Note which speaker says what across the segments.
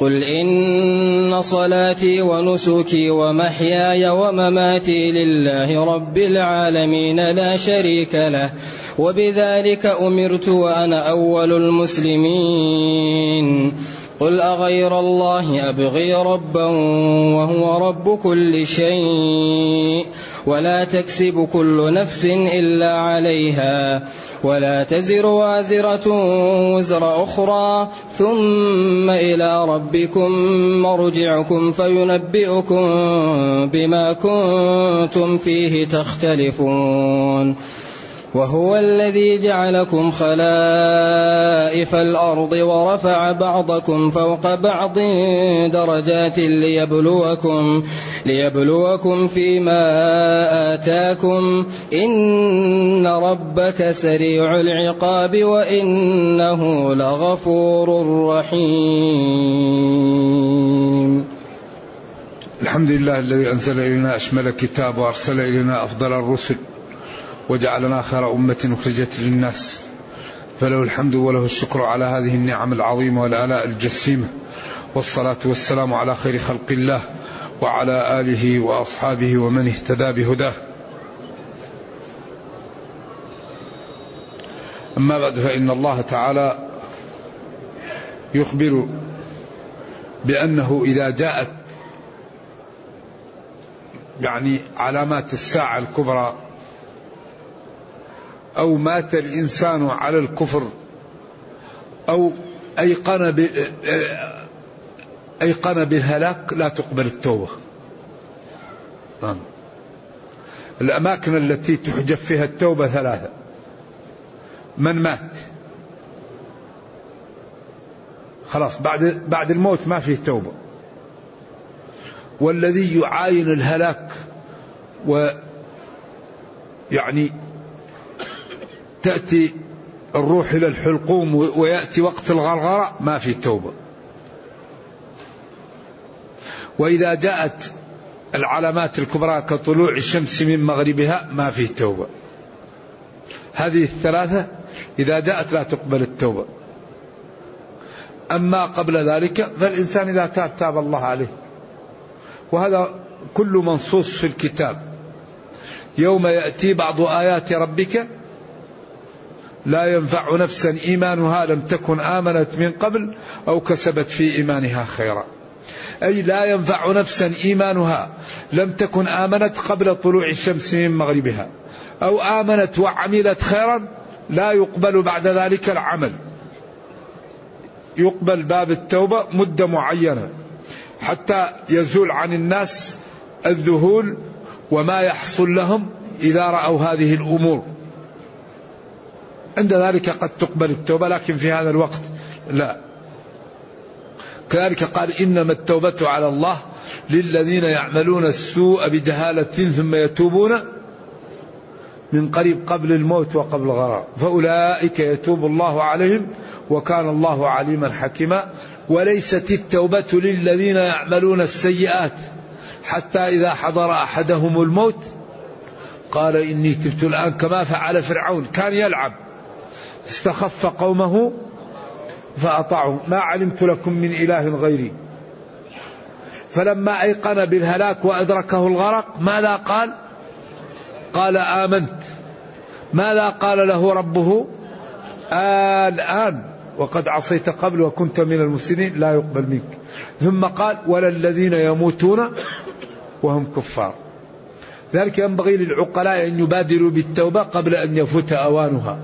Speaker 1: قل إن صلاتي ونسكي ومحياي ومماتي لله رب العالمين لا شريك له وبذلك أمرت وأنا أول المسلمين قل أغير الله أبغي ربا وهو رب كل شيء ولا تكسب كل نفس إلا عليها ولا تزر وازرة وزر أخرى ثم إلى ربكم مرجعكم فينبئكم بما كنتم فيه تختلفون وهو الذي جعلكم خلائف الأرض ورفع بعضكم فوق بعض درجات ليبلوكم ليبلوكم فيما آتاكم. إن ربك سريع العقاب وإنه لغفور رحيم.
Speaker 2: الحمد لله الذي أنزل إلينا أشمل كتاب وأرسل إلينا أفضل الرسل. وجعلنا خير أمة أخرجت للناس. فله الحمد وله الشكر على هذه النعم العظيمة والآلاء الجسيمة. والصلاة والسلام على خير خلق الله وعلى آله وأصحابه ومن اهتدى بهداه. أما بعد فإن الله تعالى يخبر بأنه إذا جاءت يعني علامات الساعة الكبرى أو مات الإنسان على الكفر أو أيقن أيقن بالهلاك لا تقبل التوبة. نعم. الأماكن التي تحجب فيها التوبة ثلاثة. من مات؟ خلاص بعد بعد الموت ما فيه توبة. والذي يعاين الهلاك ويعني تأتي الروح إلى الحلقوم ويأتي وقت الغرغرة ما في توبة. وإذا جاءت العلامات الكبرى كطلوع الشمس من مغربها ما فيه توبة. هذه الثلاثة إذا جاءت لا تقبل التوبة. أما قبل ذلك فالإنسان إذا تاب تاب الله عليه. وهذا كل منصوص في الكتاب. يوم يأتي بعض آيات ربك لا ينفع نفسا إيمانها لم تكن آمنت من قبل أو كسبت في إيمانها خيرا. أي لا ينفع نفسا إيمانها لم تكن آمنت قبل طلوع الشمس من مغربها أو آمنت وعملت خيرا لا يقبل بعد ذلك العمل. يقبل باب التوبة مدة معينة حتى يزول عن الناس الذهول وما يحصل لهم إذا رأوا هذه الأمور. عند ذلك قد تقبل التوبة لكن في هذا الوقت لا. كذلك قال إنما التوبة على الله للذين يعملون السوء بجهالة ثم يتوبون من قريب قبل الموت وقبل الغرار فأولئك يتوب الله عليهم وكان الله عليما حكيما. وليست التوبة للذين يعملون السيئات حتى إذا حضر أحدهم الموت قال إني تبت الآن كما فعل فرعون. كان يلعب. استخف قومه فأطاعوا ما علمت لكم من إله غيري. فلما أيقن بالهلاك وأدركه الغرق ماذا قال؟ قال آمنت. ماذا قال له ربه؟ الآن. وقد عصيت قبل وكنت من المفسدين لا يقبل منك. ثم قال ولا الذين يموتون وهم كفار. ذلك ينبغي للعقلاء أن يبادروا بالتوبة قبل أن يفوت أوانها.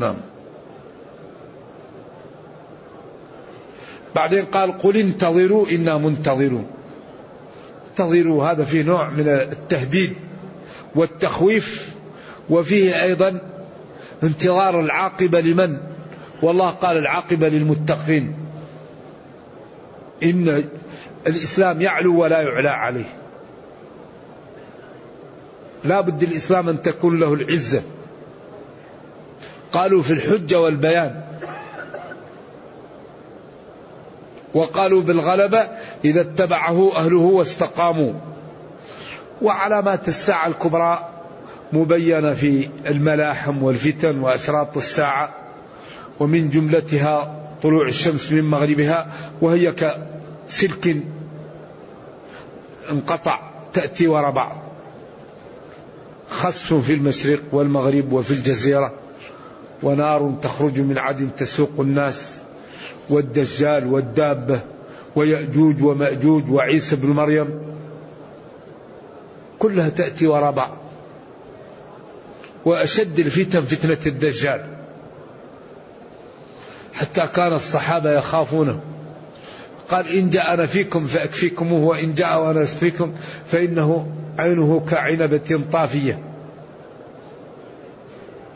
Speaker 2: نعم. بعدين قال قل انتظروا إنا منتظرون. انتظروا هذا فيه نوع من التهديد والتخويف وفيه أيضا انتظار العاقبة لمن؟ والله قال العاقبة للمتقين. إن الإسلام يعلو ولا يعلى عليه. لا بد الإسلام أن تكون له العزة. قالوا في الحجة والبيان. وقالوا بالغلبة إذا اتبعه أهله واستقاموا. وعلامات الساعة الكبرى مبينة في الملاحم والفتن وأشراط الساعة. ومن جملتها طلوع الشمس من مغربها وهي كسلك انقطع تأتي وراء بعض خسف في المشرق والمغرب وفي الجزيرة. ونار تخرج من عدن تسوق الناس والدجال والدابة ويأجوج ومأجوج وعيسى بن مريم. كلها تأتي وراء بعض. وأشد الفتن فتنة الدجال. حتى كان الصحابة يخافونه. قال إن جاء أنا فيكم فأكفيكموه وإن جاء وأنا فيكم فإنه عينه كعنبة طافية.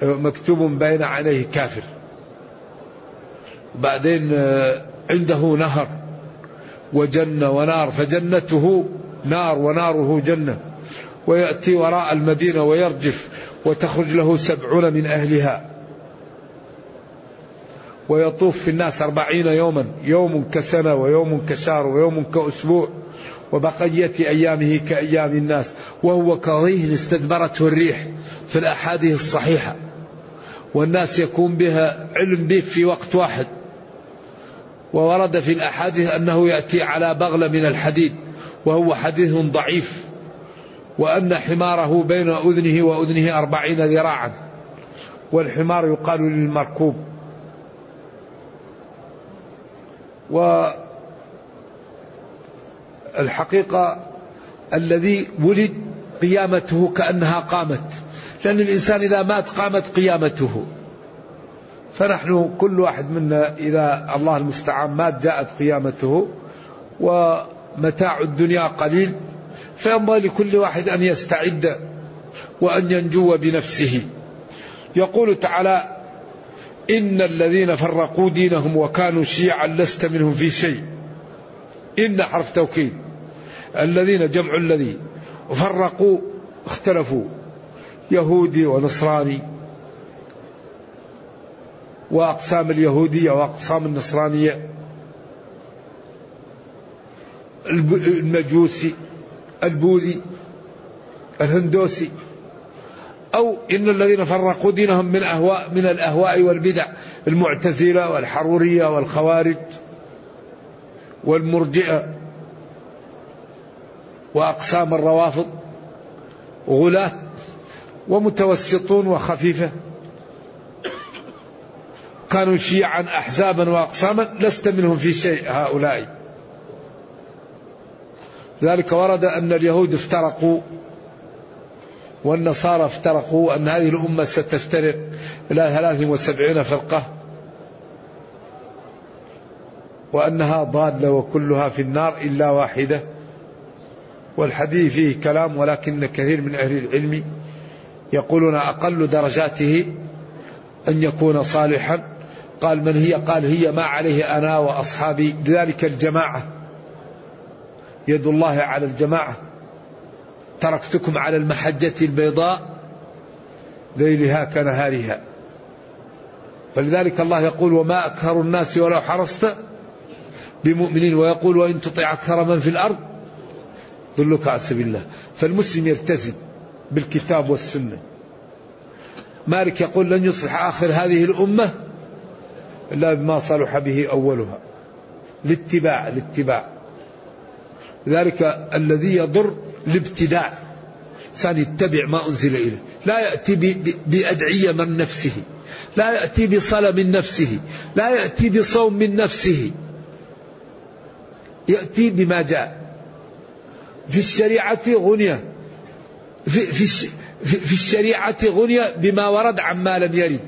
Speaker 2: مكتوب بين عينيه كافر. بعدين آه، عنده نهر وجنة ونار فجنته نار وناره جنة. ويأتي وراء المدينة ويرجف وتخرج له سبعون من أهلها. ويطوف في الناس أربعين يوما يوم كسنة ويوم كشهر ويوم كأسبوع. وبقية أيامه كأيام الناس. وهو كظيهن استدبرته الريح في الأحاديث الصحيحة. والناس يكون بها علم به في وقت واحد. وورد في الأحاديث أنه يأتي على بغلة من الحديد وهو حديث ضعيف وأن حماره بين أذنه وأذنه أربعين ذراعا والحمار يقال للمركوب. والحقيقة الذي ولد قيامته كأنها قامت. لأن الإنسان إذا مات قامت قيامته. فنحن كل واحد منا إذا الله المستعان مات جاءت قيامته ومتاع الدنيا قليل فينبغي لكل واحد أن يستعد وأن ينجو بنفسه. يقول تعالى إن الذين فرقوا دينهم وكانوا شيعا لست منهم في شيء. إن حرف توكيد. الذين جمع الذي. فرقوا اختلفوا يهودي ونصراني. وأقسام اليهودية وأقسام النصرانية. المجوسي البوذي الهندوسي. أو إن الذين فرقوا دينهم من أهواء من الأهواء والبدع المعتزلة والحرورية والخوارج والمرجئة. وأقسام الروافض غلاة ومتوسطون وخفيفة. كانوا شيعا أحزابا وأقساما لست منهم في شيء هؤلاء. ذلك ورد أن اليهود افترقوا والنصارى افترقوا أن هذه الأمة ستفترق إلى 73 فرقة وأنها ضالة وكلها في النار إلا واحدة. والحديث فيه كلام ولكن كثير من أهل العلم يقولون أقل درجاته أن يكون صالحا. قال من هي؟ قال هي ما عليه أنا وأصحابي. لذلك الجماعة يد الله على الجماعة. تركتكم على المحجة البيضاء ليلها كنهارها. فلذلك الله يقول وما أكثر الناس ولو حرصت بمؤمنين. ويقول وإن تطع أكثر من في الأرض ضلك عن سبيل الله فالمسلم يلتزم بالكتاب والسنة. مالك يقول لن يصلح آخر هذه الأمة إلا بما صلح به أولها. الاتباع الاتباع. لذلك الذي يضر الابتداع. إنسان يتبع ما أنزل إليه. لا يأتي بأدعية من نفسه. لا يأتي بصلاة من نفسه. لا يأتي بصوم من نفسه. يأتي بما جاء. في الشريعة غنية. في, في, في, الشريعة غنية بما ورد عما لم يرد.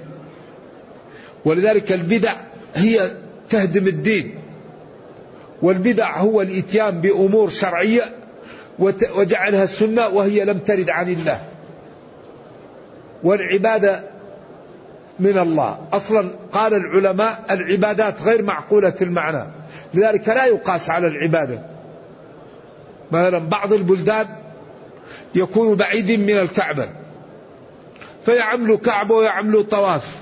Speaker 2: ولذلك البدع هي تهدم الدين. والبدع هو الإتيان بأمور شرعية وجعلها السنة وهي لم ترد عن الله. والعبادة من الله. أصلا قال العلماء العبادات غير معقولة المعنى. لذلك لا يقاس على العبادة. مثلا بعض البلدان يكون بعيد من الكعبة فيعملوا كعبة ويعملوا طواف.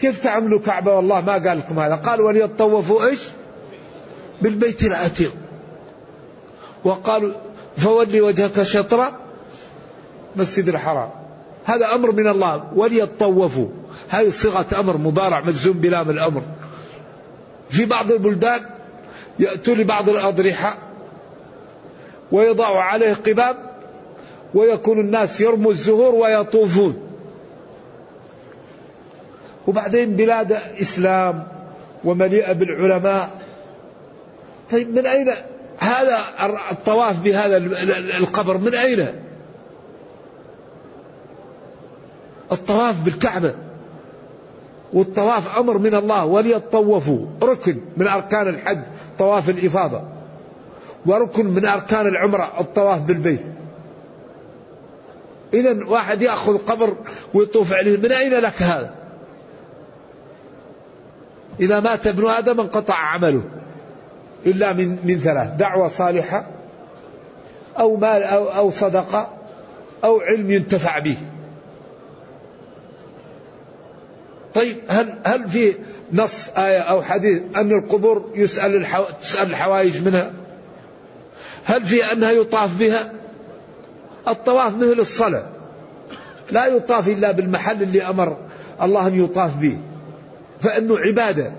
Speaker 2: كيف تعملوا كعبة؟ والله ما قال لكم هذا. قال وليطوفوا إيش؟ بالبيت العتيق. وقالوا فولي وجهك شطرة مسجد الحرام. هذا أمر من الله. وليطوفوا. هذه صيغة أمر مضارع مجزوم بلام الأمر. في بعض البلدان يأتوا لبعض الأضرحة ويضع عليه قباب ويكون الناس يرموا الزهور ويطوفون. وبعدين بلاد إسلام ومليئة بالعلماء. طيب من أين هذا الطواف بهذا القبر؟ من أين؟ الطواف بالكعبة. والطواف أمر من الله وليطوفوا ركن من أركان الحج طواف الإفاضة. وركن من أركان العمرة الطواف بالبيت. إذا واحد يأخذ قبر ويطوف عليه من أين لك هذا؟ إذا مات ابن آدم انقطع عمله. إلا من من ثلاث دعوة صالحة أو مال أو أو صدقة أو علم ينتفع به. طيب هل هل في نص آية أو حديث أن القبور يسأل الحو... تسأل الحوائج منها؟ هل في أنها يطاف بها؟ الطواف مثل الصلاة. لا يطاف إلا بالمحل اللي أمر الله أن يطاف به. فإنه عبادة.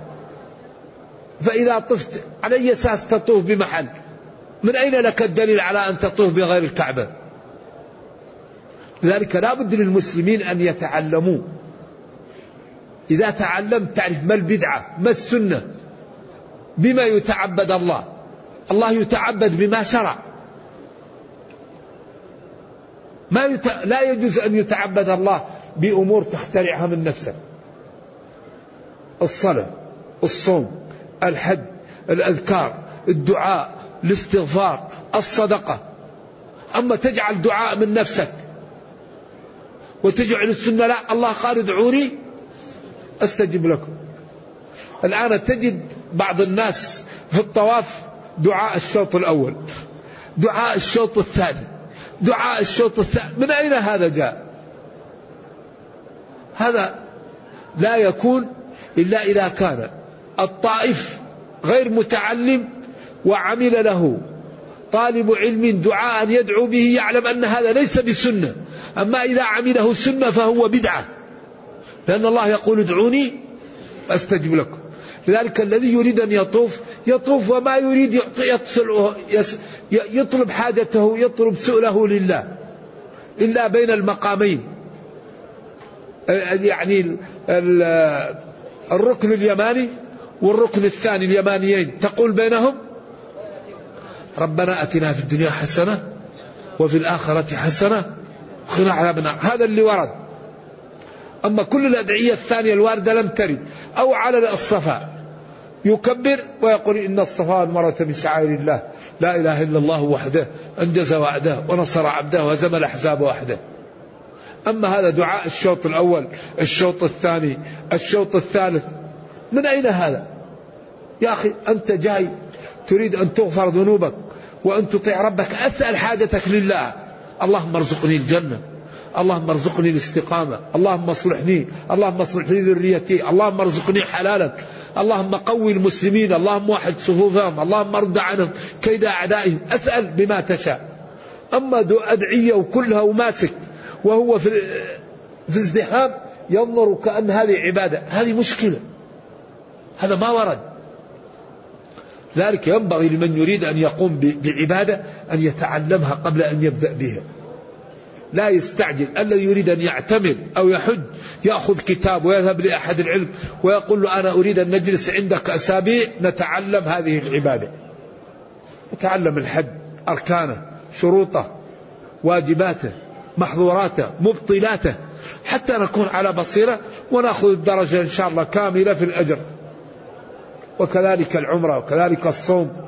Speaker 2: فإذا طفت على أي أساس تطوف بمحل؟ من أين لك الدليل على أن تطوف بغير الكعبة؟ لذلك لا بد للمسلمين أن يتعلموا. إذا تعلمت تعرف ما البدعة ما السنة بما يتعبد الله. الله يتعبد بما شرع. ما يت... لا يجوز أن يتعبد الله بأمور تخترعها من نفسك. الصلاة الصوم الحج الأذكار الدعاء الاستغفار الصدقة. أما تجعل دعاء من نفسك وتجعل السنة لا الله قال ادعوني أستجب لكم. الآن تجد بعض الناس في الطواف دعاء الشوط الأول دعاء الشوط الثاني دعاء الشوط الثاني. من أين هذا جاء؟ هذا لا يكون إلا إذا كان الطائف غير متعلم وعمل له. طالب علم دعاء يدعو به يعلم أن هذا ليس بسنة أما إذا عمله سنة فهو بدعة. لأن الله يقول ادعوني أستجب لكم. لذلك الذي يريد أن يطوف يطوف وما يريد يطلب حاجته يطلب سؤله لله. إلا بين المقامين. يعني الركن اليماني والركن الثاني اليمانيين. تقول بينهم؟ ربنا أتنا في الدنيا حسنة وفي الآخرة حسنة وقنا عذاب هذا اللي ورد. أما كل الأدعية الثانية الواردة لم ترد أو على الصفا. يكبر ويقول إن الصفا والمروة من شعائر الله. لا إله إلا الله وحده أنجز وعده ونصر عبده وهزم الأحزاب وحده. أما هذا دعاء الشوط الأول الشوط الثاني الشوط الثالث من أين هذا؟ يا أخي أنت جاي تريد أن تغفر ذنوبك وأن تطيع ربك أسأل حاجتك لله. اللهم ارزقني الجنة. اللهم ارزقني الاستقامة اللهم اصلحني اللهم اصلح لي ذريتي اللهم ارزقني حلالك اللهم قوي المسلمين اللهم وحد صفوفهم اللهم ارد عنهم كيد أعدائهم أسأل بما تشاء. أما أدعية وكلها وماسك وهو في في ازدحام ينظر كأن هذه عبادة. هذه مشكلة. هذا ما ورد. ذلك ينبغي لمن يريد أن يقوم بعبادة أن يتعلمها قبل أن يبدأ بها. لا يستعجل. الذي يريد أن يعتمد أو يحج يأخذ كتاب ويذهب لأحد العلم ويقول له أنا أريد أن نجلس عندك أسابيع نتعلم هذه العبادة. نتعلم الحج أركانه شروطه واجباته محظوراته مبطلاته حتى نكون على بصيرة ونأخذ الدرجة إن شاء الله كاملة في الأجر. وكذلك العمرة وكذلك الصوم.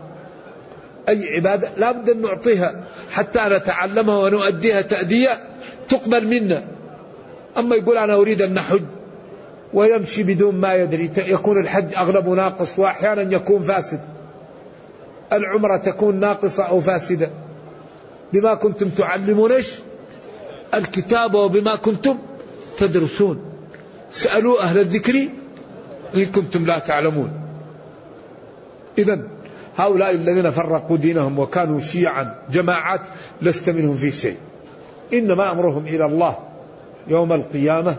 Speaker 2: أي عبادة لا بد أن نعطيها حتى نتعلمها ونؤديها تأدية تقبل منا. أما يقول أنا أريد أن نحج ويمشي بدون ما يدري يكون الحج أغلبه ناقص وأحيانا يكون فاسد. العمرة تكون ناقصة أو فاسدة. بما كنتم تعلمون إيش؟ الكتاب وبما كنتم تدرسون. سألوا أهل الذكر إن كنتم لا تعلمون. إذا هؤلاء الذين فرقوا دينهم وكانوا شيعا جماعات لست منهم في شيء. إنما أمرهم إلى الله يوم القيامة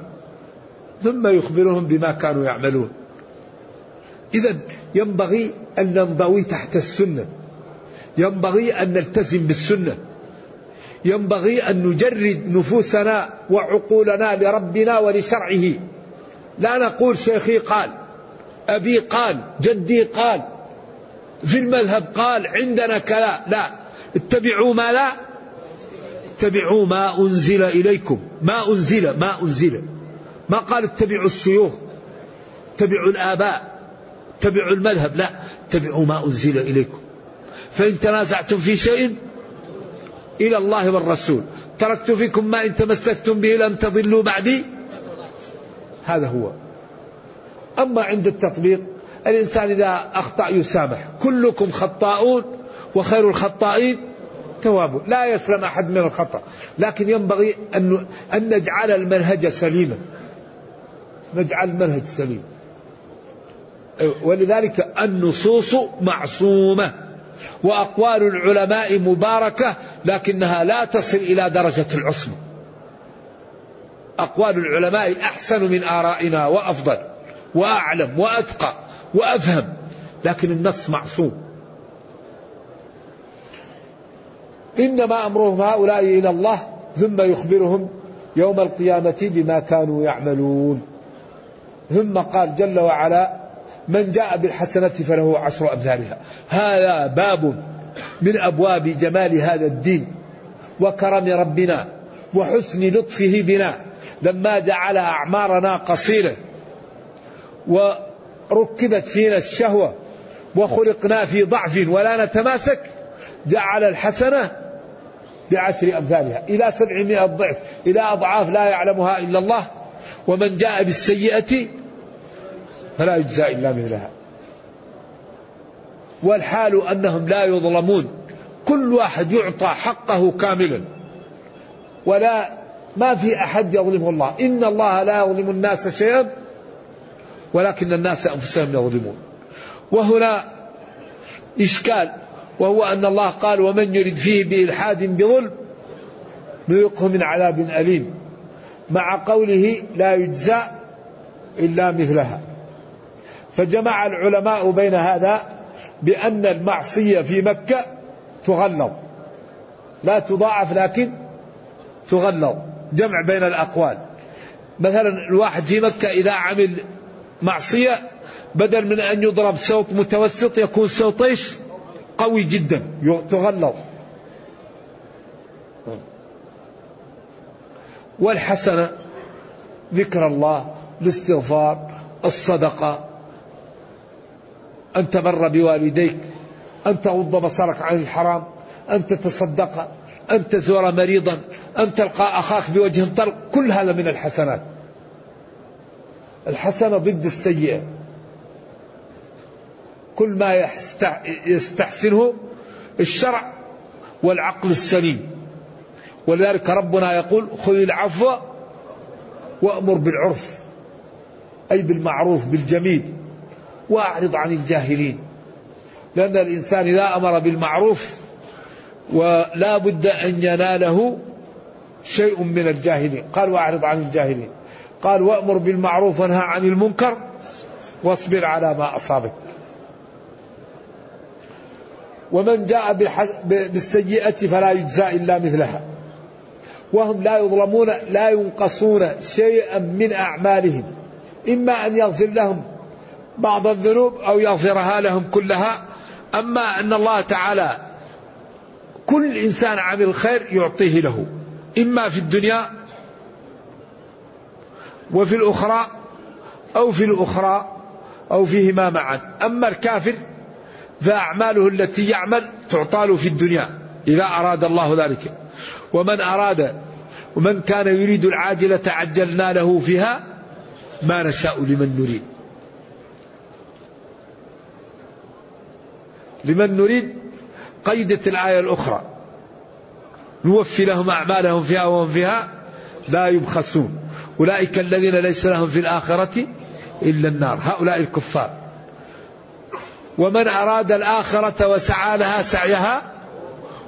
Speaker 2: ثم يخبرهم بما كانوا يعملون. إذا ينبغي أن ننضوي تحت السنة. ينبغي أن نلتزم بالسنة. ينبغي أن نجرد نفوسنا وعقولنا لربنا ولشرعه. لا نقول شيخي قال أبي قال جدي قال في المذهب قال عندنا كلا لا. اتبعوا ما لا. اتبعوا ما أنزل إليكم. ما أنزل ما أنزل. ما قال اتبعوا الشيوخ اتبعوا الآباء. اتبعوا المذهب لا. اتبعوا ما أنزل إليكم. فإن تنازعتم في شيء إلى الله والرسول. تركت فيكم ما إن تمسكتم به لن تضلوا بعدي. هذا هو. أما عند التطبيق الإنسان إذا أخطأ يسامح. كلكم خطاؤون وخير الخطائين تواب لا يسلم أحد من الخطأ. لكن ينبغي أن, أن نجعل المنهج سليما. نجعل المنهج سليم. ولذلك النصوص معصومة وأقوال العلماء مباركة لكنها لا تصل إلى درجة العصمة. أقوال العلماء أحسن من آرائنا وأفضل وأعلم وأتقى. وأفهم لكن النص معصوم. إنما أمرهم هؤلاء إلى الله ثم يخبرهم يوم القيامة بما كانوا يعملون. ثم قال جل وعلا من جاء بالحسنة فله عشر أمثالها هذا باب من أبواب جمال هذا الدين وكرم ربنا وحسن لطفه بنا لما جعل أعمارنا قصيرة وركبت فينا الشهوة وخلقنا في ضعف ولا نتماسك. جعل الحسنة بعشر أمثالها. إلى سبعمائة ضعف. إلى أضعاف لا يعلمها إلا الله. ومن جاء بالسيئة فلا يجزى إلا مثلها. والحال أنهم لا يظلمون. كل واحد يعطى حقه كاملا ولا ما في أحد يظلمه الله. إن الله لا يظلم الناس شيئا. ولكن الناس أنفسهم يظلمون. وهنا إشكال وهو أن الله قال ومن يرد فيه بإلحاد بظلم نذقه من عذاب أليم. مع قوله لا يجزى إلا مثلها. فجمع العلماء بين هذا بأن المعصية في مكة تغلظ. لا تضاعف لكن تغلظ. جمع بين الأقوال. مثلا الواحد في مكة إذا عمل معصية بدل من أن يضرب صوت متوسط يكون صوت إيش؟ قوي جدا تغلظ والحسنة ذكر الله الاستغفار الصدقة. أن تبر بوالديك أن تغض بصرك عن الحرام أن تتصدق أن تزور مريضا أن تلقى أخاك بوجه طلق. كل هذا من الحسنات. الحسنة ضد السيئة. كل ما يستحسنه الشرع والعقل السليم. ولذلك ربنا يقول خذ العفو وأمر بالعرف أي بالمعروف بالجميل وأعرض عن الجاهلين. لأن الإنسان إذا أمر بالمعروف ولا بد أن يناله شيء من الجاهلين. قال وأعرض عن الجاهلين. قال وأمر بالمعروف وانهى عن المنكر واصبر على ما أصابك. ومن جاء بالسيئة فلا يجزى إلا مثلها. وهم لا يظلمون لا ينقصون شيئا من أعمالهم. إما أن يغفر لهم بعض الذنوب أو يغفرها لهم كلها. أما أن الله تعالى كل إنسان عمل خير يعطيه له. إما في الدنيا وفي الأخرى أو في الأخرى أو فيهما معا. أما الكافر فأعماله التي يعمل تعطى له في الدنيا إذا أراد الله ذلك. ومن أراد ومن كان يريد العاجلة عجلنا له فيها ما نشاء لمن نريد. لمن نريد قيدت الآية الأخرى. نوفي لهم أعمالهم فيها وهم فيها لا يبخسون. أولئك الذين ليس لهم في الآخرة إلا النار. هؤلاء الكفار. ومن أراد الآخرة وسعى لها سعيها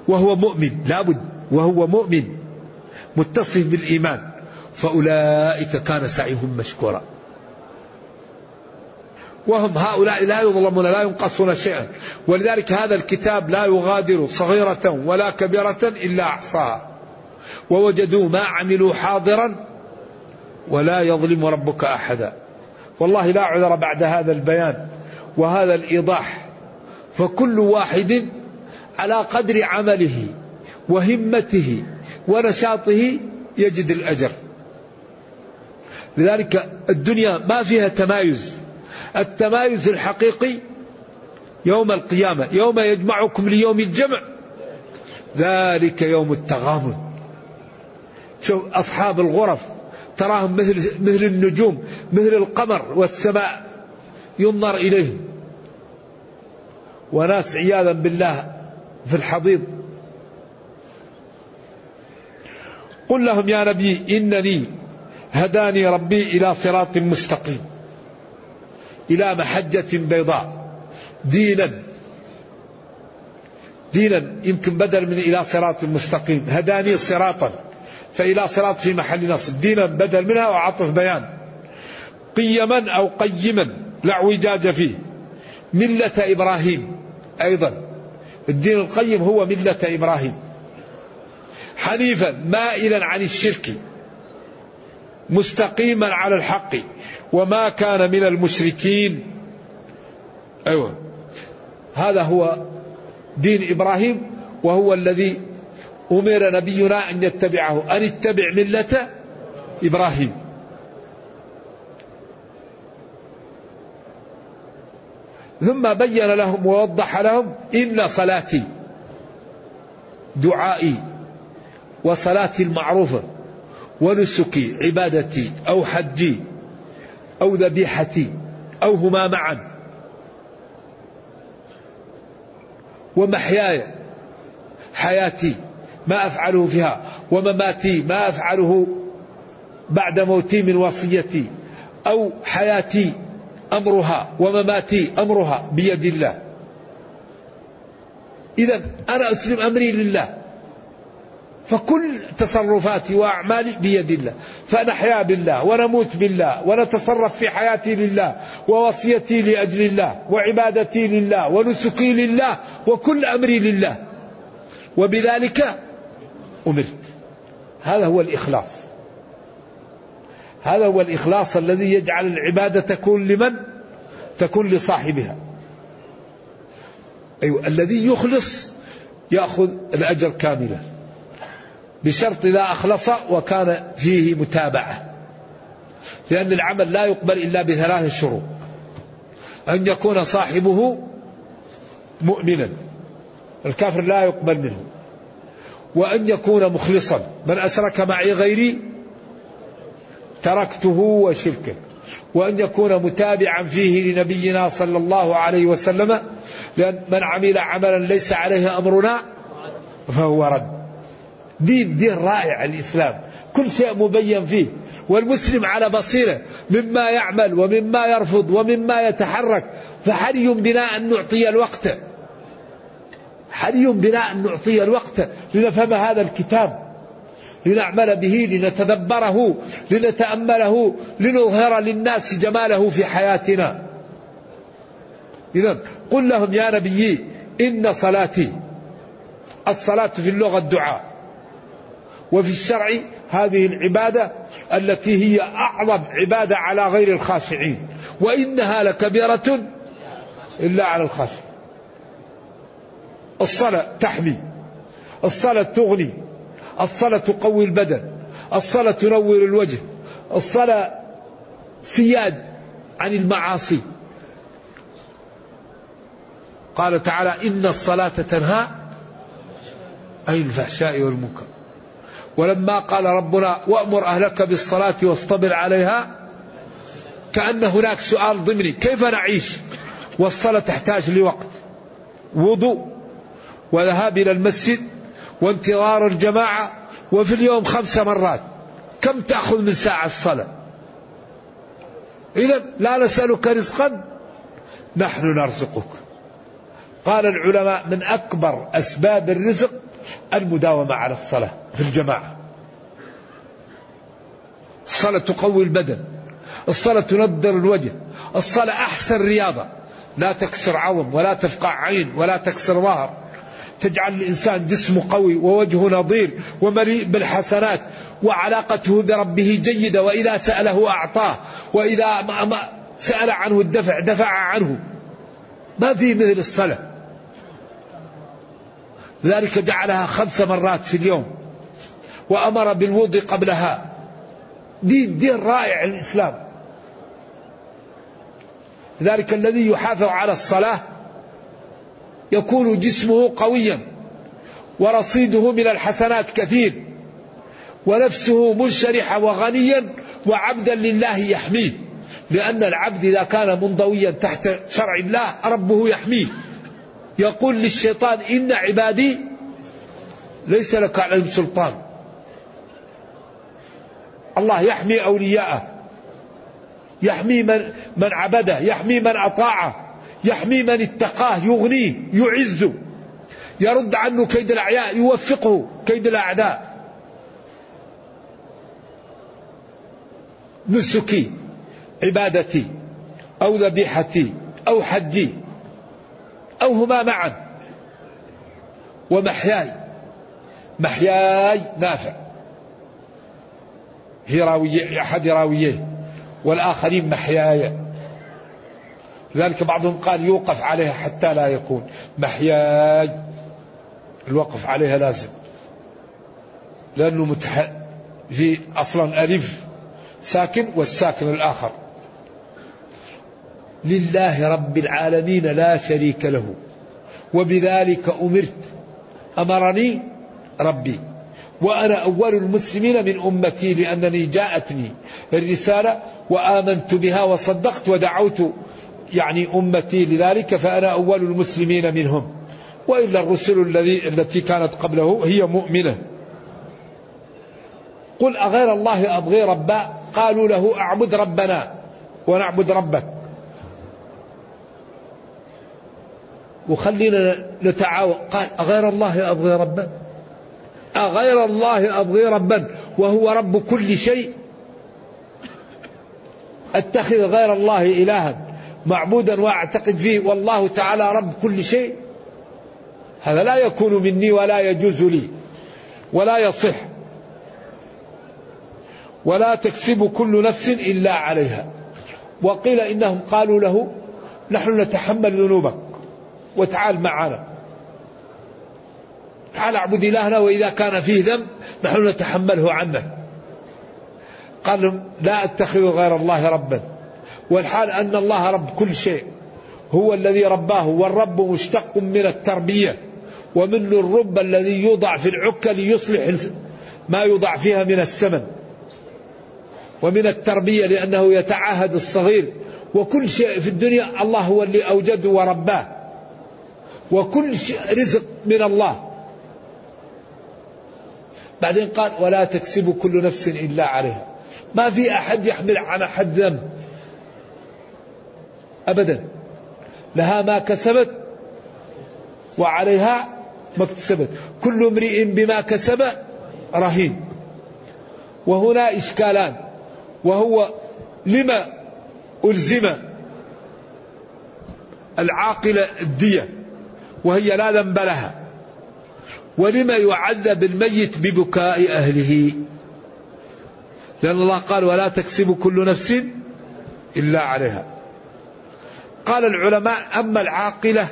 Speaker 2: وهو مؤمن. لابد وهو مؤمن. متصف بالإيمان. فأولئك كان سعيهم مشكورا. وهم هؤلاء لا يظلمون لا ينقصون شيئا. ولذلك هذا الكتاب لا يغادر صغيرة ولا كبيرة إلا أحصاها. ووجدوا ما عملوا حاضرا ولا يظلم ربك أحدا. والله لا عذر بعد هذا البيان وهذا الإيضاح. فكل واحد على قدر عمله وهمته ونشاطه يجد الأجر. لذلك الدنيا ما فيها تمايز. التمايز الحقيقي يوم القيامة يوم يجمعكم ليوم الجمع. ذلك يوم التغامن. شوف أصحاب الغرف تراهم مثل مثل النجوم مثل القمر والسماء ينظر إليهم. وناس عياذا بالله في الحضيض. قل لهم يا نبي إنني هداني ربي إلى صراط مستقيم إلى محجة بيضاء دينا دينا يمكن بدل من إلى صراط مستقيم هداني صراطا. فإلى صراط في محل نصب. دينا بدل منها وعطف بيان. قيما أو قيما لا اعوجاج فيه. ملة إبراهيم أيضا. الدين القيم هو ملة إبراهيم. حنيفا مائلا عن الشرك. مستقيما على الحق. وما كان من المشركين. أيوه. هذا هو دين إبراهيم وهو الذي أمر نبينا أن يتبعه. أن اتبع ملة إبراهيم. ثم بين لهم ووضح لهم إن صلاتي دعائي وصلاتي المعروفة ونسكي عبادتي أو حجي أو ذبيحتي أو هما معا. ومحياي حياتي ما أفعله فيها ومماتي ما أفعله بعد موتي من وصيتي أو حياتي أمرها ومماتي أمرها بيد الله. إذا أنا أسلم أمري لله فكل تصرفاتي وأعمالي بيد الله. فنحيا بالله ونموت بالله ونتصرف في حياتي لله ووصيتي لأجل الله وعبادتي لله ونسكي لله وكل أمري لله. وبذلك أمرت. هذا هو الإخلاص. هذا هو الإخلاص الذي يجعل العبادة تكون لمن؟ تكون لصاحبها. أيوة الذي يخلص يأخذ الأجر كاملا. بشرط إذا أخلص وكان فيه متابعة. لأن العمل لا يقبل إلا بثلاث شروط. أن يكون صاحبه مؤمنا. الكافر لا يقبل منه. وأن يكون مخلصا. من أشرك معي غيري تركته وشركه. وأن يكون متابعا فيه لنبينا صلى الله عليه وسلم لأن من عمل عملا ليس عليه أمرنا فهو رد. دين دين رائع الإسلام. كل شيء مبين فيه. والمسلم على بصيرة. مما يعمل ومما يرفض ومما يتحرك. فحري بنا أن نعطي الوقت. حري بنا أن نعطي الوقت لنفهم هذا الكتاب؟ لنعمل به لنتدبره لنتأمله لنظهر للناس جماله في حياتنا. إذا قل لهم يا نبي إن صلاتي الصلاة في اللغة الدعاء. وفي الشرع هذه العبادة التي هي أعظم عبادة على غير الخاشعين. وإنها لكبيرة إلا على الخاشعين. الصلاة تحمي الصلاة تغني الصلاة تقوي البدن الصلاة تنور الوجه الصلاة سياد عن المعاصي. قال تعالى إن الصلاة تنهى عن الفحشاء والمنكر. ولما قال ربنا وأمر أهلك بالصلاة واصطبر عليها كأن هناك سؤال ضمني كيف نعيش؟ والصلاة تحتاج لوقت وضوء وذهاب إلى المسجد وانتظار الجماعة وفي اليوم خمس مرات. كم تأخذ من ساعة الصلاة؟ إذا لا نسألك رزقا نحن نرزقك. قال العلماء من أكبر أسباب الرزق المداومة على الصلاة في الجماعة. الصلاة تقوي البدن الصلاة تنضر الوجه الصلاة أحسن رياضة. لا تكسر عظم ولا تفقع عين ولا تكسر ظهر. تجعل الإنسان جسمه قوي ووجهه نظير ومليء بالحسنات وعلاقته بربه جيدة وإذا سأله أعطاه وإذا سأل عنه الدفع دفع عنه. ما في مثل الصلاة. لذلك جعلها خمس مرات في اليوم وأمر بالوضوء قبلها. دين دين رائع الإسلام. لذلك الذي يحافظ على الصلاة يكون جسمه قويا ورصيده من الحسنات كثير ونفسه منشرحة وغنيا وعبدا لله يحميه. لأن العبد إذا كان منضويا تحت شرع الله ربه يحميه. يقول للشيطان إن عبادي ليس لك عليهم سلطان. الله يحمي أولياءه يحمي من, من عبده يحمي من أطاعه. يحمي من اتقاه يغنيه يعزه. يرد عنه كيد الأعياء يوفقه كيد الأعداء. نسكي عبادتي أو ذبيحتي أو حجي أو هما معا. ومحياي محياي نافع. هي راوية أحد راوييه والآخرين محياي. لذلك بعضهم قال يوقف عليها حتى لا يكون. محياي الوقف عليها لازم. لأنه متح... في أصلا ألف ساكن والساكن الآخر. لله رب العالمين لا شريك له. وبذلك أمرت. أمرني ربي. وأنا أول المسلمين من أمتي لأنني جاءتني الرسالة وآمنت بها وصدقت ودعوت يعني أمتي لذلك فأنا أول المسلمين منهم. وإلا الرسل الذي التي كانت قبله هي مؤمنة. قل أغير الله أبغي ربا؟ قالوا له أعبد ربنا ونعبد ربك. وخلينا نتعاون. قال أغير الله أبغي ربا؟ أغير الله أبغي ربا وهو رب كل شيء. أتخذ غير الله إلها؟ معبودا وأعتقد فيه والله تعالى رب كل شيء هذا لا يكون مني ولا يجوز لي ولا يصح ولا تكسب كل نفس إلا عليها. وقيل إنهم قالوا له نحن نتحمل ذنوبك وتعال معنا. تعال اعبد إلهنا وإذا كان فيه ذنب نحن نتحمله عنك قال لا أتخذ غير الله ربا. والحال أن الله رب كل شيء. هو الذي رباه والرب مشتق من التربية. ومن الرب الذي يوضع في العكة ليصلح ما يوضع فيها من السمن ومن التربية لأنه يتعاهد الصغير. وكل شيء في الدنيا الله هو اللي أوجده ورباه. وكل شيء رزق من الله. بعدين قال ولا تكسب كل نفس إلا عليها. ما في أحد يحمل عن أحد ذنب. أبدا. لها ما كسبت وعليها ما اكتسبت. كل امرئ بما كسب رهين. وهنا إشكالان. وهو لما ألزم العاقلة الدية. وهي لا ذنب لها. ولما يعذب الميت ببكاء أهله. لأن الله قال ولا تكسب كل نفس إلا عليها. قال العلماء أما العاقلة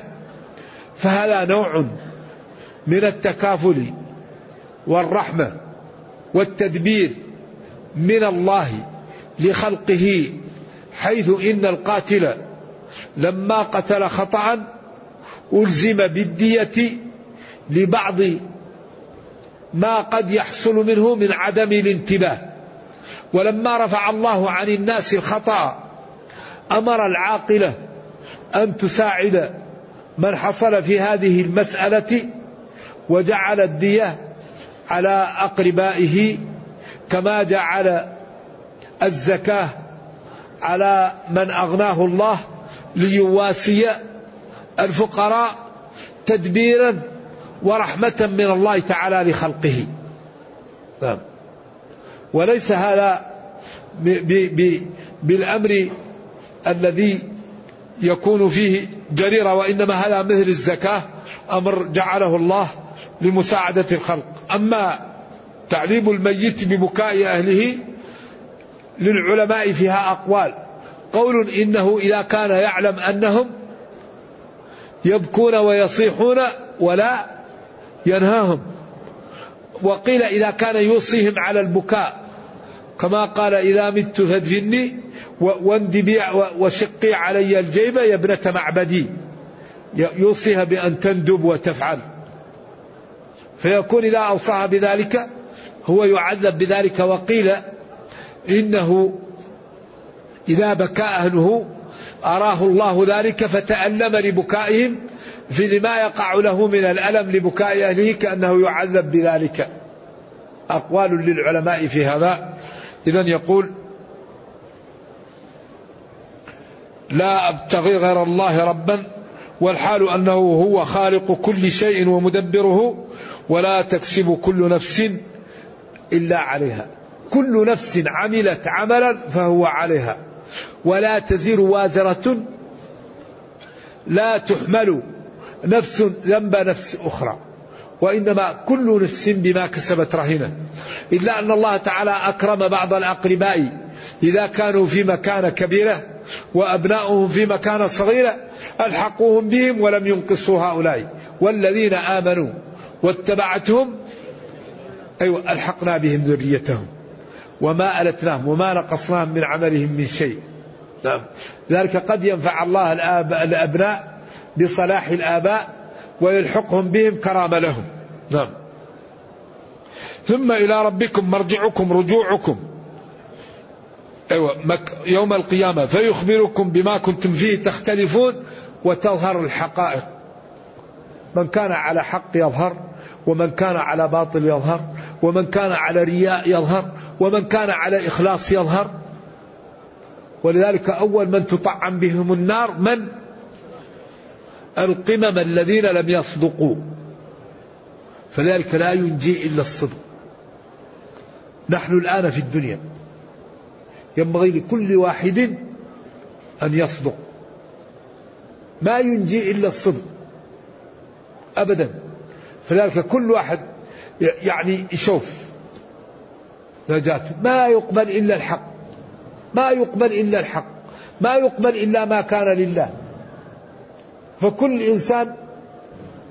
Speaker 2: فهذا نوع من التكافل والرحمة والتدبير من الله لخلقه حيث إن القاتل لما قتل خطأ ألزم بالدية لبعض ما قد يحصل منه من عدم الانتباه. ولما رفع الله عن الناس الخطأ أمر العاقلة أن تساعد من حصل في هذه المسألة وجعل الدية على أقربائه كما جعل الزكاة على من أغناه الله ليواسي الفقراء تدبيرا ورحمة من الله تعالى لخلقه. نعم. وليس هذا بالأمر الذي يكون فيه جريرة وإنما هذا مثل الزكاة أمر جعله الله لمساعدة الخلق. أما تعذيب الميت ببكاء أهله للعلماء فيها أقوال. قول إنه إذا كان يعلم أنهم يبكون ويصيحون ولا ينهاهم. وقيل إذا كان يوصيهم على البكاء كما قال إذا مت فادفني واندبي وشقي علي الجيب يا ابنة معبدي. يوصيها بأن تندب وتفعل. فيكون إذا أوصاها بذلك هو يعذب بذلك وقيل إنه إذا بكى أهله أراه الله ذلك فتألم لبكائهم في لما يقع له من الألم لبكاء أهله كأنه يعذب بذلك. أقوال للعلماء في هذا. إذا يقول لا أبتغي غير الله ربا والحال أنه هو خالق كل شيء ومدبره ولا تكسب كل نفس إلا عليها. كل نفس عملت عملا فهو عليها. ولا تزر وازرة لا تحمل نفس ذنب نفس أخرى. وإنما كل نفس بما كسبت رهينة. إلا أن الله تعالى أكرم بعض الأقرباء إذا كانوا في مكانة كبيرة وأبناؤهم في مكانة صغيرة ألحقوهم بهم ولم ينقصوا هؤلاء. والذين آمنوا واتبعتهم أيوة ألحقنا بهم ذريتهم. وما ألتناهم وما نقصناهم من عملهم من شيء. نعم. ذلك قد ينفع الله الآب الأبناء بصلاح الآباء ويلحقهم بهم كرامة لهم. نعم. ثم إلى ربكم مرجعكم رجوعكم. أيوة يوم القيامة. فيخبركم بما كنتم فيه تختلفون وتظهر الحقائق. من كان على حق يظهر ومن كان على باطل يظهر ومن كان على رياء يظهر ومن كان على إخلاص يظهر. ولذلك أول من تطعم بهم النار من؟ القمم الذين لم يصدقوا. فذلك لا ينجي إلا الصدق. نحن الآن في الدنيا. ينبغي لكل واحد أن يصدق. ما ينجي إلا الصدق. أبدا. فذلك كل واحد يعني يشوف نجاته. ما يقبل إلا الحق. ما يقبل إلا الحق. ما يقبل إلا ما كان لله. فكل إنسان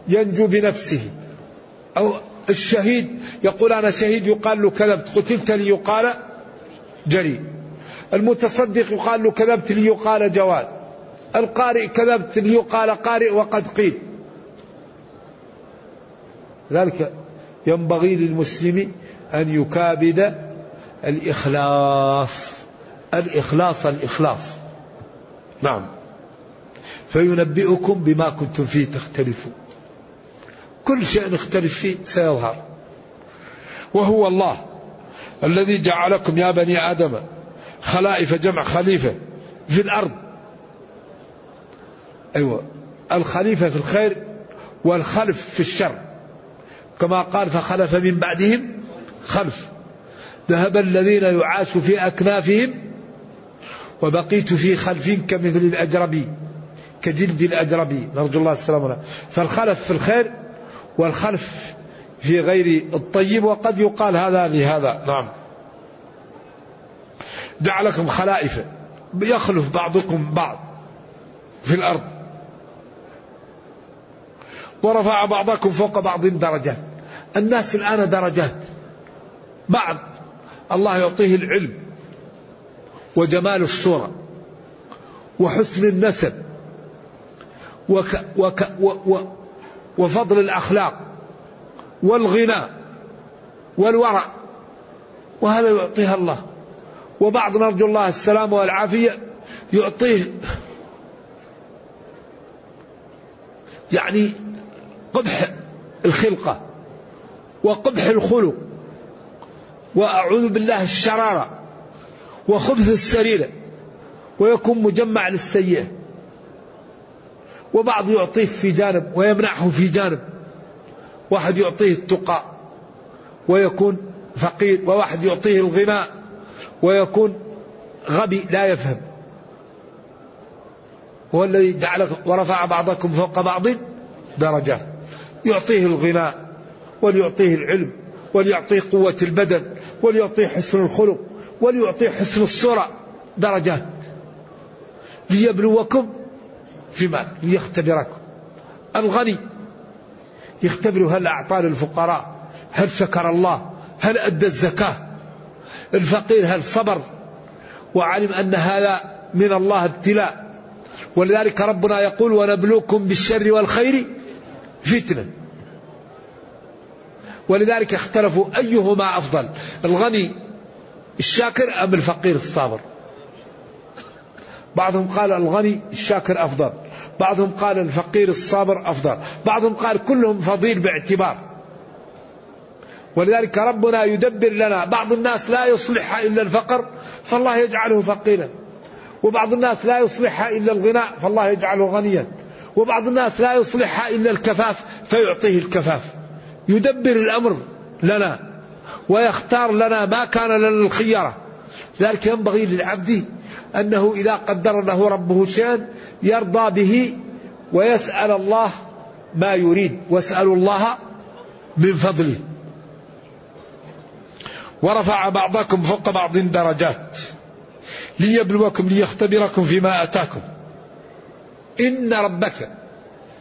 Speaker 2: ينجو بنفسه. أو الشهيد يقول أنا شهيد يقال له كذبت قتلت لي يقال جري المتصدق يقال له كذبت لي يقال جواد. القارئ كذبت لي يقال قارئ وقد قيل. ذلك ينبغي للمسلم أن يكابد الإخلاص الإخلاص الإخلاص. نعم. فينبئكم بما كنتم فيه تختلفون. كل شيء نختلف فيه سيظهر. وهو الله الذي جعلكم يا بني آدم خلائف جمع خليفة في الأرض. أيوة. الخليفة في الخير والخلف في الشر. كما قال فخلف من بعدهم خلف. ذهب الذين يعاش في أكنافهم وبقيت في خلف كمثل الأجربي كجلد الأجربي نرجو الله السلامة فالخلف في الخير والخلف في غير الطيب وقد يقال هذا لهذا. نعم. جعلكم خلائف. يخلف بعضكم بعض في الأرض. ورفع بعضكم فوق بعض درجات. الناس الآن درجات. بعض. الله يعطيه العلم وجمال الصورة وحسن النسب وك وك و و وفضل الأخلاق والغنى والورع. وهذا يعطيها الله. وبعض نرجو الله السلامة والعافية يعطيه يعني قبح الخلقة وقبح الخلق وأعوذ بالله الشرارة وخبث السريرة ويكون مجمع للسيئة وبعض يعطيه في جانب ويمنعه في جانب واحد يعطيه التقى ويكون فقير وواحد يعطيه الغناء ويكون غبي لا يفهم. هو الذي جعل ورفع بعضكم فوق بعض درجات. يعطيه الغناء وليعطيه العلم وليعطيه قوة البدن وليعطيه حسن الخلق وليعطيه حسن الصورة درجات. ليبلوكم فيما ليختبركم. الغني يختبر هل أعطى للفقراء هل شكر الله؟ هل أدى الزكاة؟ الفقير هل صبر وعلم أن هذا من الله ابتلاء. ولذلك ربنا يقول ونبلوكم بالشر والخير فتنة. ولذلك اختلفوا أيهما أفضل الغني الشاكر أم الفقير الصابر؟ بعضهم قال الغني الشاكر أفضل بعضهم قال الفقير الصابر أفضل بعضهم قال كلهم فضيل باعتبار. ولذلك ربنا يدبر لنا. بعض الناس لا يصلحها إلا الفقر فالله يجعله فقيرا وبعض الناس لا يصلحها إلا الغناء فالله يجعله غنيا. وبعض الناس لا يصلحها إلا الكفاف فيعطيه الكفاف. يدبر الأمر لنا ويختار لنا ما كان لنا الخيرة ذلك ينبغي للعبد أنه إذا قدر له ربه شيئا يرضى به ويسأل الله ما يريد. واسألوا الله من فضله. ورفع بعضكم فوق بعض درجات ليبلوكم ليختبركم فيما أتاكم. إن ربك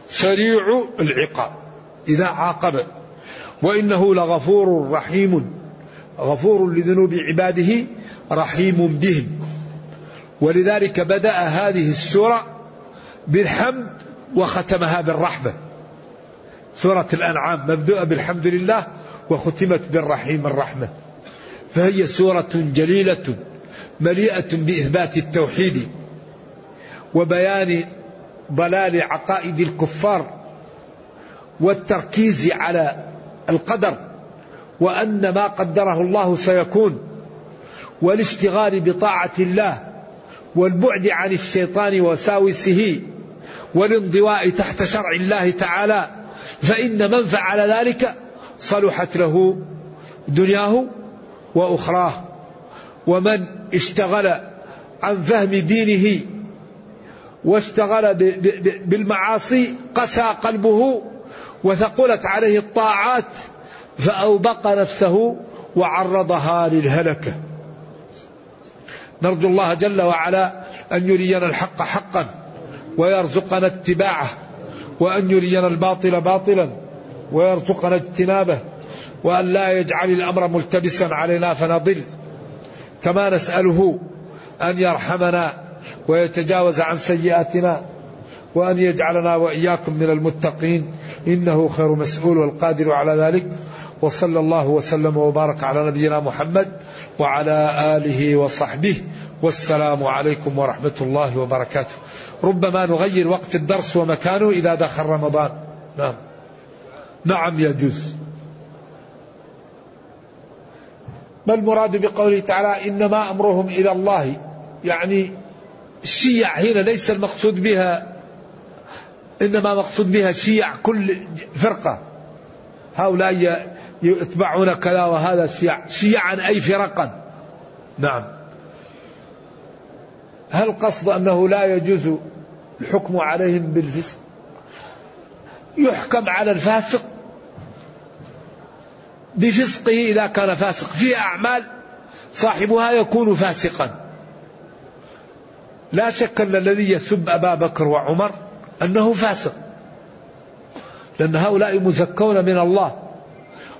Speaker 2: سريع العقاب. إذا عاقب. وإنه لغفور رحيم. غفور لذنوب عباده رحيم بهم. ولذلك بدأ هذه السورة بالحمد وختمها بالرحمة. سورة الأنعام مبدوءة بالحمد لله وختمت بالرحيم الرحمة. فهي سورة جليلة مليئة بإثبات التوحيد وبيان ضلال عقائد الكفار والتركيز على القدر وأن ما قدره الله سيكون والاشتغال بطاعة الله والبعد عن الشيطان وساوسه والانضواء تحت شرع الله تعالى فإن من فعل ذلك صلحت له دنياه وأخراه ومن اشتغل عن فهم دينه واشتغل بالمعاصي قسى قلبه وثقلت عليه الطاعات فأوبق نفسه وعرضها للهلكة. نرجو الله جل وعلا أن يرينا الحق حقا ويرزقنا اتباعه وأن يرينا الباطل باطلا ويرزقنا اجتنابه. وأن لا يجعل الأمر ملتبسا علينا فنضل. كما نسأله أن يرحمنا ويتجاوز عن سيئاتنا وأن يجعلنا وإياكم من المتقين. إنه خير مسؤول والقادر على ذلك. وصلى الله وسلم وبارك على نبينا محمد وعلى آله وصحبه. والسلام عليكم ورحمة الله وبركاته. ربما نغير وقت الدرس ومكانه إذا دخل رمضان. نعم. نعم يجوز ما المراد بقوله تعالى إنما أمرهم إلى الله؟ يعني الشيع هنا ليس المقصود بها إنما مقصود بها شيع كل فرقة. هؤلاء يتبعون كذا وهذا شيع شيعا أي فرقا. نعم. هل قصد أنه لا يجوز الحكم عليهم بالفسق؟ يحكم على الفاسق. بفسقه إذا كان فاسق. في أعمال صاحبها يكون فاسقا. لا شك أن الذي يسب أبا بكر وعمر أنه فاسق. لأن هؤلاء مزكون من الله.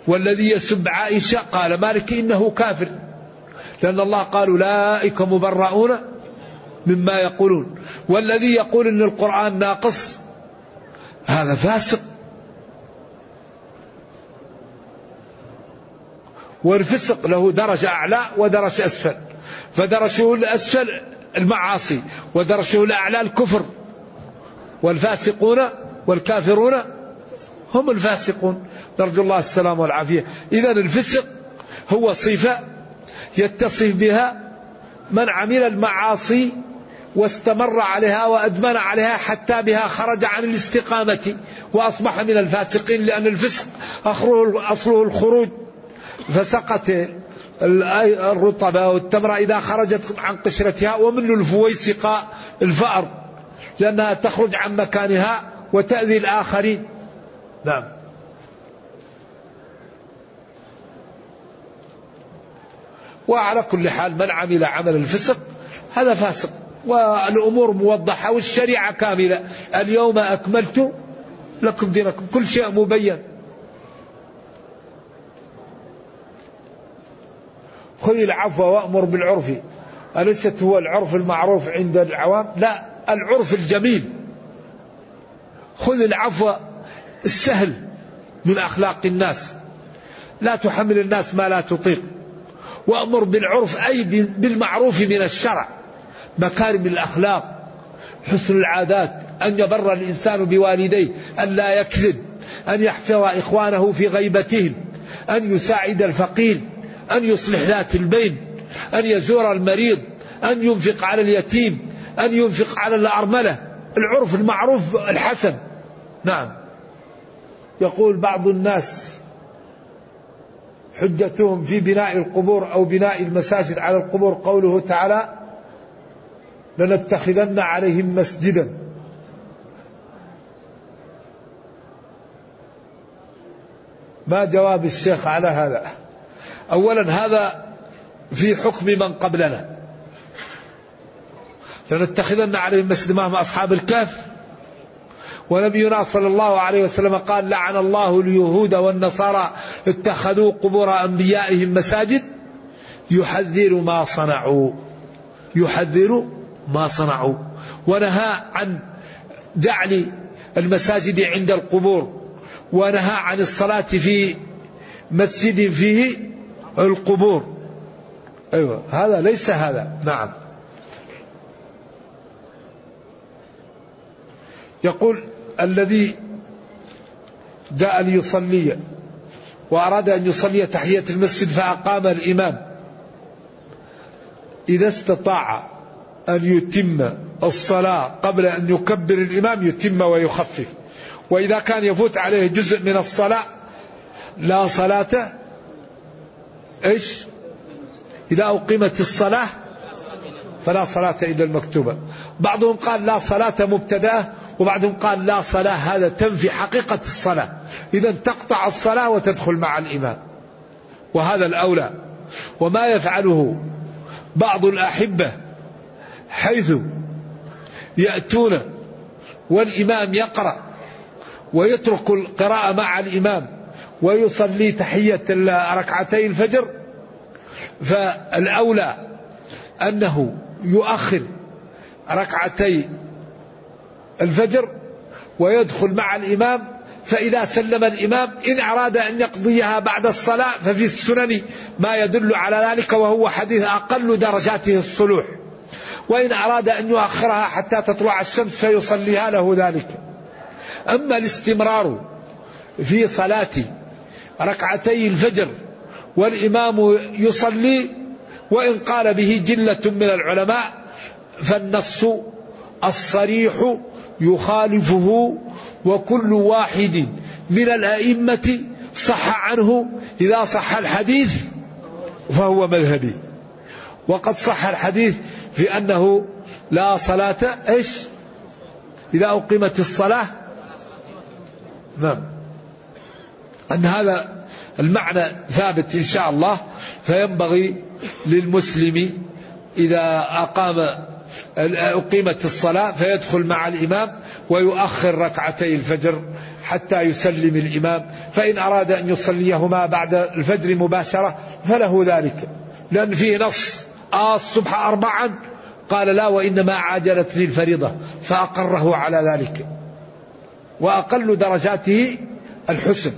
Speaker 2: والذي يسب عائشة قال مالك إنه كافر. لأن الله قال أولئك مبرؤون مما يقولون. والذي يقول أن القرآن ناقص هذا فاسق. والفسق له درجة أعلى ودرجة أسفل. فدرجه الأسفل المعاصي ودرجه الأعلى الكفر. والفاسقون والكافرون هم الفاسقون. نرجو الله السلام والعافية. إذا الفسق هو صفة يتصف بها من عمل المعاصي واستمر عليها وأدمن عليها حتى بها خرج عن الاستقامة وأصبح من الفاسقين لأن الفسق أصله الخروج. فسقط الرطبة والتمرة إذا خرجت عن قشرتها ومن الفويسقة الفأر لأنها تخرج عن مكانها وتأذي الآخرين. نعم. وعلى كل حال من عمل عمل الفسق هذا فاسق والأمور موضحة والشريعة كاملة. اليوم أكملت لكم دينكم كل شيء مبين. خذ العفو وأمر بالعرف. أليست هو العرف المعروف عند العوام؟ لا العرف الجميل. خذ العفو السهل من أخلاق الناس. لا تحمل الناس ما لا تطيق. وأمر بالعرف أي بالمعروف من الشرع. مكارم الأخلاق حسن العادات أن يبر الإنسان بوالديه أن لا يكذب أن يحفظ إخوانه في غيبتهم أن يساعد الفقير. أن يصلح ذات البين أن يزور المريض أن ينفق على اليتيم أن ينفق على الأرملة. العرف المعروف الحسن. نعم. يقول بعض الناس حجتهم في بناء القبور أو بناء المساجد على القبور. قوله تعالى لنتخذن عليهم مسجدا. ما جواب الشيخ على هذا؟ أولا هذا في حكم من قبلنا. لنتخذن عليهم مسجد ما هم أصحاب الكهف. ونبينا صلى الله عليه وسلم قال لعن الله اليهود والنصارى اتخذوا قبور أنبيائهم مساجد يحذر ما صنعوا. يحذر ما صنعوا. ونهى عن جعل المساجد عند القبور. ونهى عن الصلاة في مسجد فيه القبور. أيوة هذا ليس هذا. نعم. يقول الذي جاء ليصلي وأراد أن يصلي تحية المسجد فأقام الإمام. إذا استطاع أن يتم الصلاة قبل أن يكبر الإمام يتم ويخفف. وإذا كان يفوت عليه جزء من الصلاة لا صلاة إيش؟ إذا أقيمت الصلاة فلا صلاة إلا المكتوبة. بعضهم قال لا صلاة مبتدأة وبعضهم قال لا صلاة هذا تنفي حقيقة الصلاة. إذا تقطع الصلاة وتدخل مع الإمام. وهذا الأولى. وما يفعله بعض الأحبة حيث يأتون والإمام يقرأ ويترك القراءة مع الإمام ويصلي تحية ركعتي الفجر. فالأولى أنه يؤخر ركعتي الفجر ويدخل مع الإمام فإذا سلم الإمام إن أراد أن يقضيها بعد الصلاة ففي السنن ما يدل على ذلك وهو حديث أقل درجاته الصلوح. وإن أراد أن يؤخرها حتى تطلع الشمس فيصليها له ذلك. أما الاستمرار في صلاة ركعتي الفجر والإمام يصلي وإن قال به جلة من العلماء فالنص الصريح يخالفه وكل واحد من الأئمة صح عنه إذا صح الحديث فهو مذهبي. وقد صح الحديث في أنه لا صلاة إيش؟ إذا أقيمت الصلاة. نعم. أن هذا المعنى ثابت إن شاء الله فينبغي للمسلم إذا أقام أقيمت الصلاة فيدخل مع الإمام ويؤخر ركعتي الفجر حتى يسلم الإمام. فإن أراد أن يصليهما بعد الفجر مباشرة فله ذلك لأن فيه نص آه الصبح أربعا قال لا وإنما عاجلت لي الفريضة فأقره على ذلك. وأقل درجاته الحسن.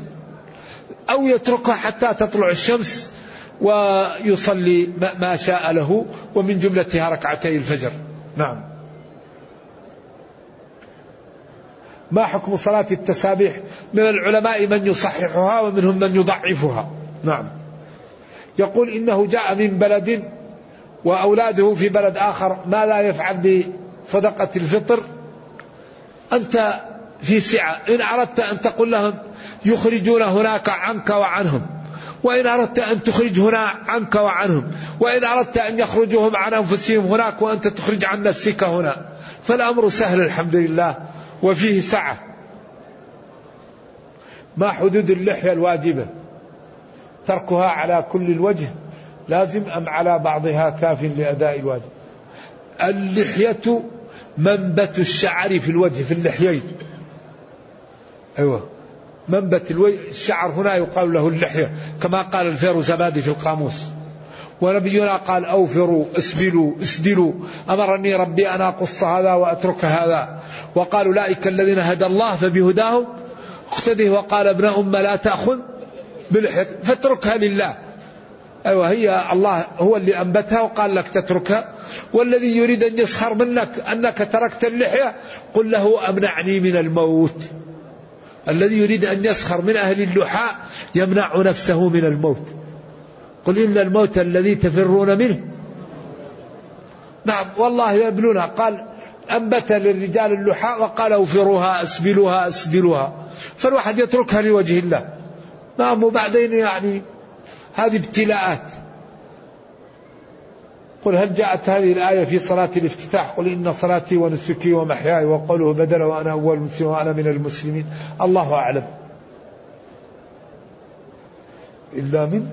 Speaker 2: أو يتركها حتى تطلع الشمس ويصلي ما شاء له ومن جملتها ركعتي الفجر. نعم. ما حكم صلاة التسابيح؟ من العلماء من يصححها ومنهم من يضعفها. نعم. يقول إنه جاء من بلد وأولاده في بلد آخر ما لا يفعل بصدقة الفطر. أنت في سعة. إن أردت أن تقول لهم يخرجون هناك عنك وعنهم. وإن أردت أن تخرج هنا عنك وعنهم. وإن أردت أن يخرجوا هم عن أنفسهم هناك وأنت تخرج عن نفسك هنا. فالأمر سهل الحمد لله. وفيه سعة. ما حدود اللحية الواجبة. تركها على كل الوجه. لازم أم على بعضها كاف لأداء الواجب. اللحية منبت الشعر في الوجه في اللحيين. أيوة. منبت الشعر هنا يقال له اللحية كما قال الفيروزبادي في القاموس. ونبينا قال أوفروا اسبلوا اسدلوا. أمرني ربي أن أقص هذا وأترك هذا. وقال أولئك الذين هدى الله فبهداهم. اقتده وقال ابن أم لا تأخذ بالحق فاتركها لله. أيوة هي الله هو اللي أنبتها وقال لك تتركها. والذي يريد أن يسخر منك أنك تركت اللحية قل له أمنعني من الموت. الذي يريد أن يسخر من أهل اللحاء يمنع نفسه من الموت. قل إن الموت الذي تفرون منه. نعم والله يبلونها قال أنبت للرجال اللحاء وقال أوفروها أسبلوها أسبلوها. فالواحد يتركها لوجه الله. نعم وبعدين يعني هذه ابتلاءات. قل هل جاءت هذه الآية في صلاة الافتتاح؟ قل إن صلاتي ونسكي ومحياي وقوله بدل وأنا أول مسلم وأنا من المسلمين. الله أعلم. إلا من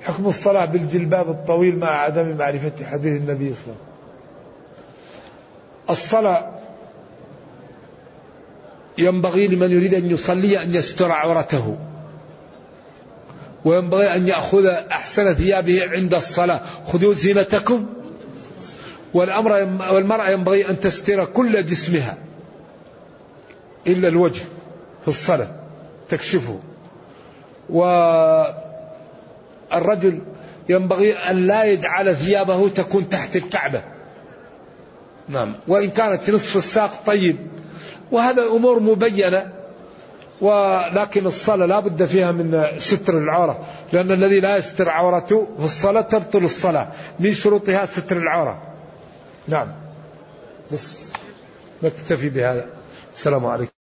Speaker 2: حكم الصلاة بالجلباب الطويل مع عدم معرفة حديث النبي صلى الله عليه وسلم. الصلاة ينبغي لمن يريد أن يصلي أن يستر عورته. وينبغي أن يأخذ أحسن ثيابه عند الصلاة. خذوا زينتكم. والأمر والمرأة ينبغي أن تستر كل جسمها. إلا الوجه في الصلاة. تكشفه. والرجل ينبغي أن لا يجعل ثيابه تكون تحت الكعبة. نعم. وإن كانت نصف الساق طيب. وهذا أمور مبينة. ولكن الصلاة لا بد فيها من ستر العورة لأن الذي لا يستر عورته في الصلاة تبطل الصلاة من شروطها ستر العورة. نعم. بس نكتفي بهذا. السلام عليكم.